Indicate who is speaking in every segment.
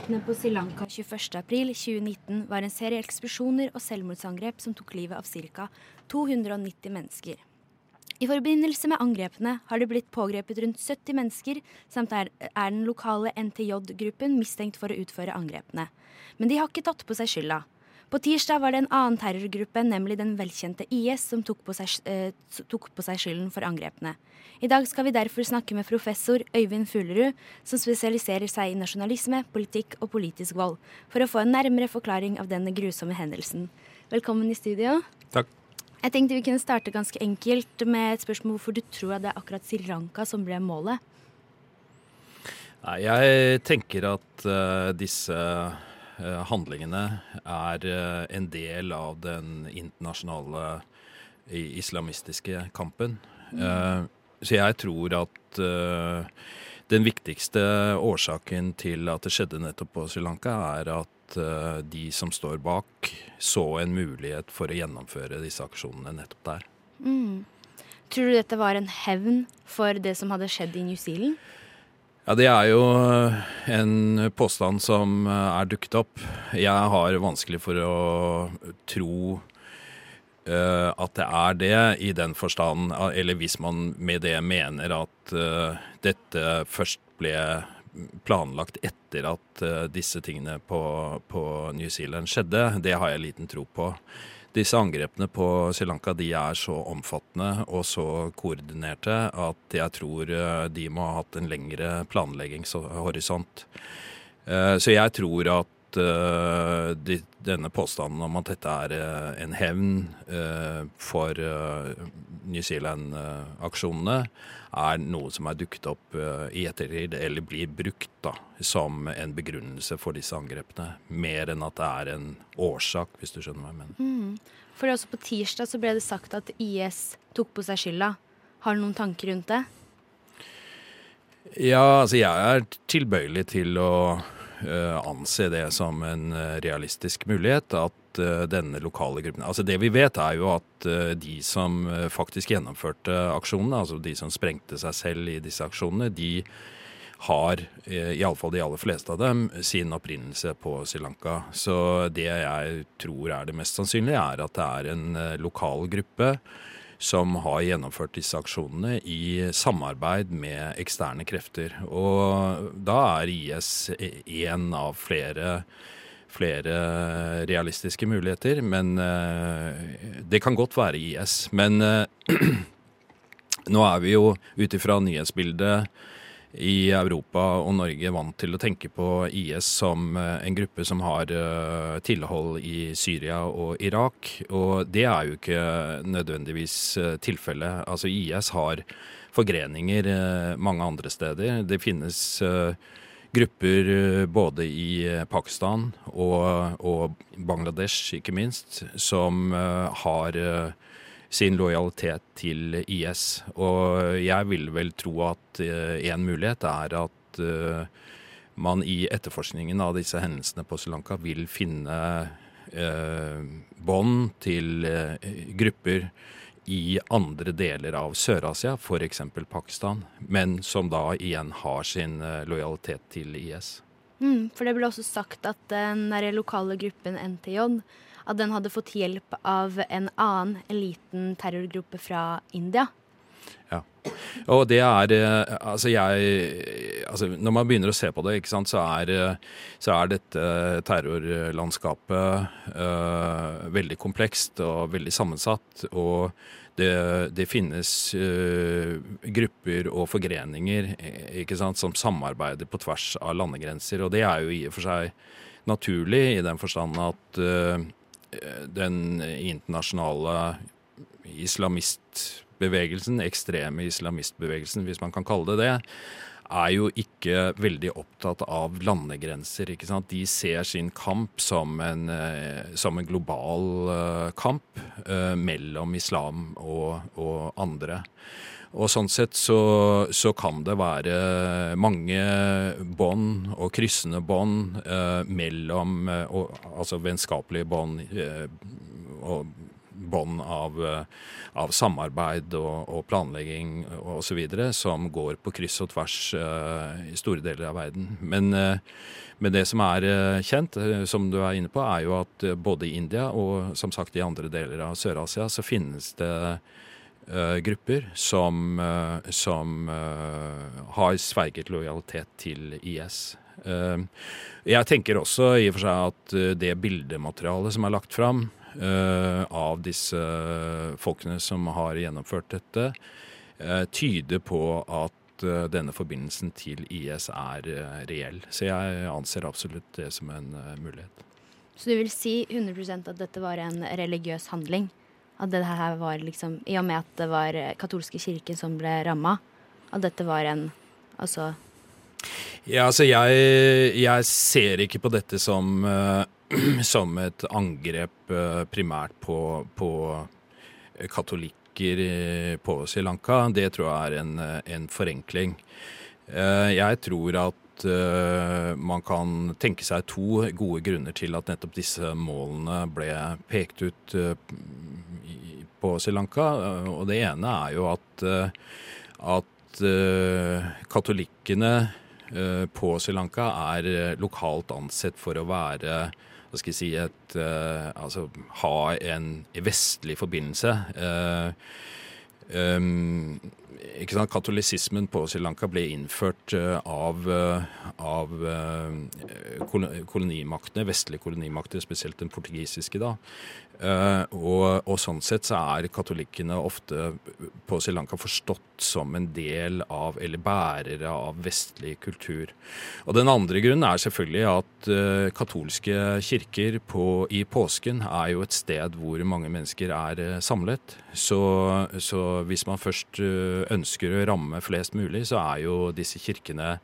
Speaker 1: Terrorangrepene på Sri Lanka 21.4.2019 var en serie eksplosjoner og selvmordsangrep som tok livet av ca. 290 mennesker. I forbindelse med angrepene har det blitt pågrepet rundt 70 mennesker, samt er, er den lokale NTJ-gruppen mistenkt for å utføre angrepene. Men de har ikke tatt på seg skylda. På tirsdag var det en annen terrorgruppe, nemlig den velkjente IS, som tok på, seg, eh, tok på seg skylden for angrepene. I dag skal vi derfor snakke med professor Øyvind Fuglerud, som spesialiserer seg i nasjonalisme, politikk og politisk vold, for å få en nærmere forklaring av denne grusomme hendelsen. Velkommen i studio.
Speaker 2: Takk.
Speaker 1: Jeg tenkte vi kunne starte ganske enkelt med et spørsmål hvorfor du tror at det er akkurat Sri Lanka som ble målet.
Speaker 2: Nei, jeg tenker at uh, disse uh, handlingene er uh, en del av den internasjonale islamistiske kampen. Mm. Så jeg tror at den viktigste årsaken til at det skjedde nettopp på Sri Lanka, er at de som står bak, så en mulighet for å gjennomføre disse aksjonene nettopp der.
Speaker 1: Mm. Tror du dette var en hevn for det som hadde skjedd i New Zealand?
Speaker 2: Ja, Det er jo en påstand som er dukket opp. Jeg har vanskelig for å tro uh, at det er det, i den forstand Eller hvis man med det mener at dette først ble planlagt etter at disse tingene på, på, New Zealand skjedde, det har jeg liten tro på. Disse angrepene på Sri Lanka de er så omfattende og så koordinerte at jeg tror uh, de må ha hatt en lengre planleggingshorisont. Uh, så jeg tror at de, denne påstanden om at dette er en hevn for New Zealand-aksjonene, er noe som er dukket opp i ettertid, eller blir brukt da, som en begrunnelse for disse angrepene. Mer enn at det er en årsak, hvis du skjønner hva jeg mener.
Speaker 1: Mm. For også på tirsdag så ble det sagt at IS tok på seg skylda. Har du noen tanker rundt det?
Speaker 2: Ja, altså jeg er tilbøyelig til å uh, anse det som en realistisk mulighet. At uh, denne lokale gruppen Altså det vi vet er jo at de som faktisk gjennomførte aksjonene, altså de som sprengte seg selv i disse aksjonene, de har, iallfall de aller fleste av dem, sin opprinnelse på Sri Lanka. Så det jeg tror er det mest sannsynlige, er at det er en lokal gruppe som har gjennomført disse aksjonene i samarbeid med eksterne krefter. Og da er IS én av flere, flere realistiske muligheter. Men det kan godt være IS. Men nå er vi jo ut ifra nyhetsbildet i Europa og Norge vant til å tenke på IS som en gruppe som har tilhold i Syria og Irak. Og det er jo ikke nødvendigvis tilfellet. Altså IS har forgreninger mange andre steder. Det finnes grupper både i Pakistan og, og Bangladesh, ikke minst, som har sin lojalitet til IS. Og jeg vil vel tro at en mulighet er at man i etterforskningen av disse hendelsene på Sri Lanka vil finne eh, bånd til eh, grupper i andre deler av Sør-Asia, f.eks. Pakistan, men som da igjen har sin eh, lojalitet til IS.
Speaker 1: Mm, for det ble også sagt at den lokale gruppen NTJ at den hadde fått hjelp av en annen liten terrorgruppe fra India.
Speaker 2: Ja. Og det er Altså, jeg altså, Når man begynner å se på det, ikke sant, så er, så er dette terrorlandskapet uh, veldig komplekst og veldig sammensatt. Og det, det finnes uh, grupper og forgreninger ikke sant, som samarbeider på tvers av landegrenser. Og det er jo i og for seg naturlig i den forstand at øh, den internasjonale islamistbevegelsen, ekstreme islamistbevegelsen, hvis man kan kalle det det, er jo ikke veldig opptatt av landegrenser. ikke sant? De ser sin kamp som en, eh, som en global eh, kamp eh, mellom islam og, og andre. Og sånn sett så, så, kan det være mange bånd og kryssende bånd eh, mellom og, Altså vennskapelige bånd eh, og bånd av, av, samarbeid og, og planlegging osv. som går på kryss og tvers uh, i store deler av verden. Men, uh, men, det som er kjent, som du er inne på, er jo at både i India og som sagt i andre deler av Sør-Asia så finnes det grupper som, som har sverget lojalitet til IS. Jeg tenker også i og for seg at det bildematerialet som er lagt fram, av disse folkene som har gjennomført dette, tyder på at denne forbindelsen til IS er reell. Så jeg anser absolutt det som en mulighet.
Speaker 1: Så du vil si 100% at dette var en religiøs handling? At det her var liksom I og med at det var katolske kirken som ble ramma, at dette var en Altså
Speaker 2: Ja, altså jeg, jeg ser ikke på dette som uh, som et angrep eh, primært på, på katolikker på Sri Lanka. Det tror jeg er en, en forenkling. Eh, jeg tror at man kan tenke seg to gode grunner til at nettopp disse målene ble pekt ut på Sri Lanka. Og det ene er jo at, at katolikkene på Sri Lanka er lokalt ansett for å være hva skal jeg si, et, altså, ha en vestlig forbindelse. Um, sant, Katolisismen på Sri Lanka ble innført uh, av, av kolonimaktene, vestlige kolonimakter, spesielt den portugisiske. da, og, og, sånn sett så er katolikkene ofte på Sri Lanka forstått som en del av, eller bærere av, vestlig kultur. Og den andre grunnen er selvfølgelig at katolske kirker på, i påsken er jo et sted hvor mange mennesker er samlet. Så, så, hvis man først ønsker å ramme flest mulig, så er jo disse kirkene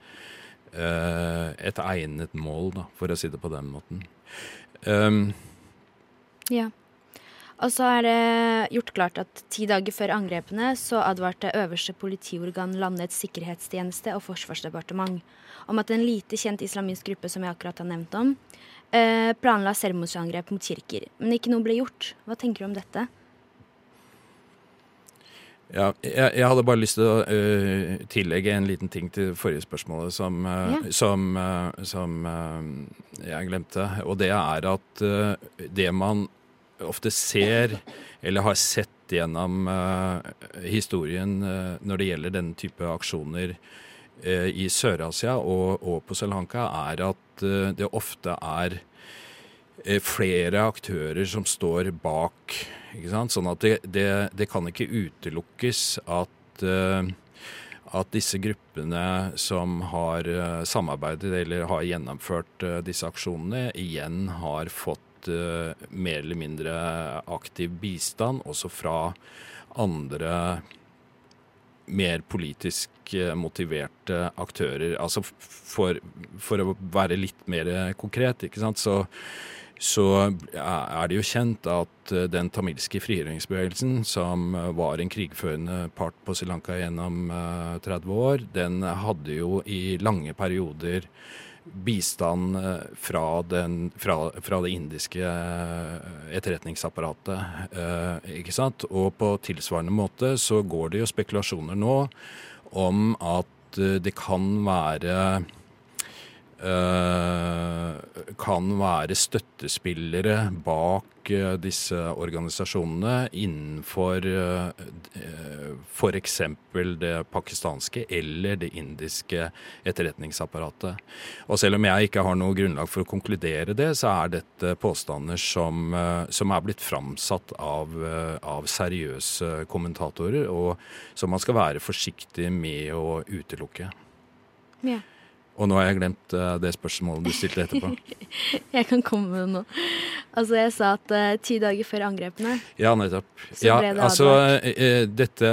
Speaker 2: et egnet mål, da, for å si det på den måten. Um,
Speaker 1: ja. Og så er det gjort klart at ti dager før angrepene så advarte øverste politiorgan landets sikkerhetstjeneste og forsvarsdepartement om at en lite kjent islamist gruppe som jeg akkurat har nevnt om, eh, planla selvmordsangrep mot kirker. Men ikke noe ble gjort. Hva tenker du om dette?
Speaker 2: Ja, jeg, jeg, hadde bare lyst til å uh, tillegge en liten ting til forrige spørsmålet som, uh, ja. som, uh, som jeg glemte. Og det er at det man ofte ser, eller har sett gjennom historien når det gjelder denne type aksjoner i Sør-Asia og, og, på Sri Lanka, er at det ofte er flere aktører som står bak. Ikke sant? Sånn at det, det, det, kan ikke utelukkes at at disse gruppene som har samarbeidet eller har gjennomført disse aksjonene, igjen har fått mer eller mindre aktiv bistand, også fra andre mer politisk eh, motiverte aktører. Altså for, for å være litt mer konkret, ikke sant, så, så er det jo kjent at eh, den tamilske frigjøringsbevegelsen, som var en krigførende part på Sri Lanka gjennom 30 år, den hadde jo i lange perioder bistand eh, fra, den, fra, fra, det indiske eh, etterretningsapparatet. Eh, ikke sant? Og på tilsvarende måte så går det jo spekulasjoner nå om at det kan være kan være støttespillere bak Eh, disse organisasjonene innenfor eh, f.eks. det pakistanske eller det indiske etterretningsapparatet. Og selv om jeg ikke har noe grunnlag for å konkludere det, så er dette påstander som, eh, som er blitt framsatt av, av seriøse kommentatorer, og som man skal være forsiktig med å utelukke.
Speaker 1: Ja.
Speaker 2: Og nå har jeg glemt uh, det spørsmålet du stilte etterpå.
Speaker 1: jeg kan komme med det nå. Altså, jeg sa at uh, ti dager før angrepene
Speaker 2: Ja, nettopp. Ja,
Speaker 1: det
Speaker 2: altså, uh, dette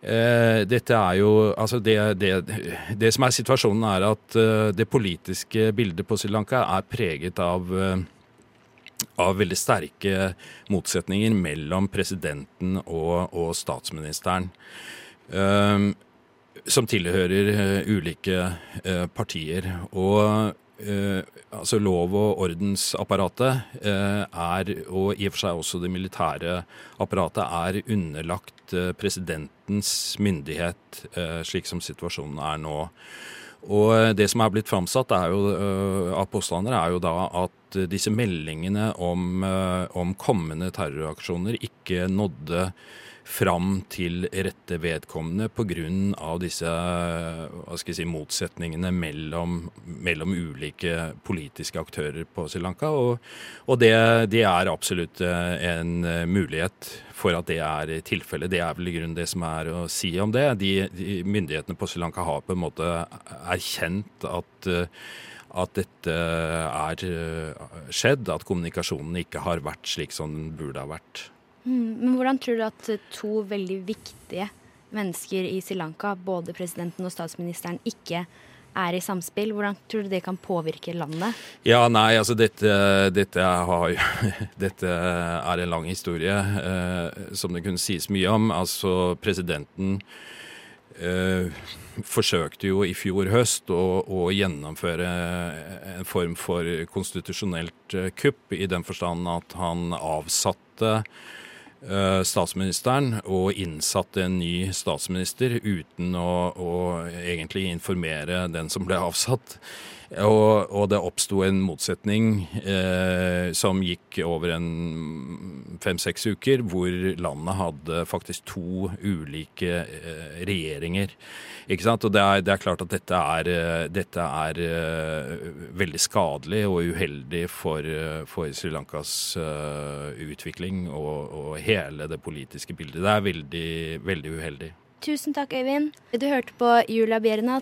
Speaker 2: dette er jo Altså, det, det, det, som er situasjonen, er at det politiske bildet på Sri Lanka er preget av av veldig sterke motsetninger mellom presidenten og, og statsministeren. Um, som tilhører uh, ulike uh, partier. Og uh, altså lov- og ordensapparatet er, og i og for seg også det militære apparatet, er underlagt presidentens myndighet, slik som situasjonen er nå. Og det som er blitt framsatt er jo, av påstander, er jo da at disse meldingene om, om kommende terroraksjoner ikke nådde fram til rette vedkommende pga. disse hva skal jeg si, motsetningene mellom, mellom, ulike politiske aktører på Sri Lanka. Og, og det, det, er absolutt en mulighet for at det er tilfellet. Det er vel i grunnen det som er å si om det. De, de myndighetene på Sri Lanka har på en måte erkjent at at dette er skjedd, at kommunikasjonen ikke har vært slik som den burde ha vært.
Speaker 1: Mm, men hvordan tror du at to veldig viktige mennesker i Sri Lanka, både presidenten og statsministeren, ikke er i samspill? Hvordan tror du det kan påvirke landet?
Speaker 2: Ja, nei, altså dette, dette, har, dette er en lang historie eh, som det kunne sies mye om. Altså presidenten eh, forsøkte jo i fjor høst å, å, gjennomføre en form for konstitusjonelt eh, kupp, i den forstand at han avsatte Eh, statsministeren og innsatte en ny statsminister uten å, å egentlig informere den som ble avsatt. Og, og det oppsto en motsetning eh, som gikk over en fem-seks uker, hvor landet hadde faktisk to ulike eh, regjeringer. Ikke sant? Og det er, det er klart at dette er, eh, dette er uh, veldig skadelig og uheldig for, for Sri Lankas utvikling og, og, hele det politiske bildet. Det er veldig, veldig uheldig.
Speaker 1: Tusen takk, Øyvind. Du hørte på Julia Bjerna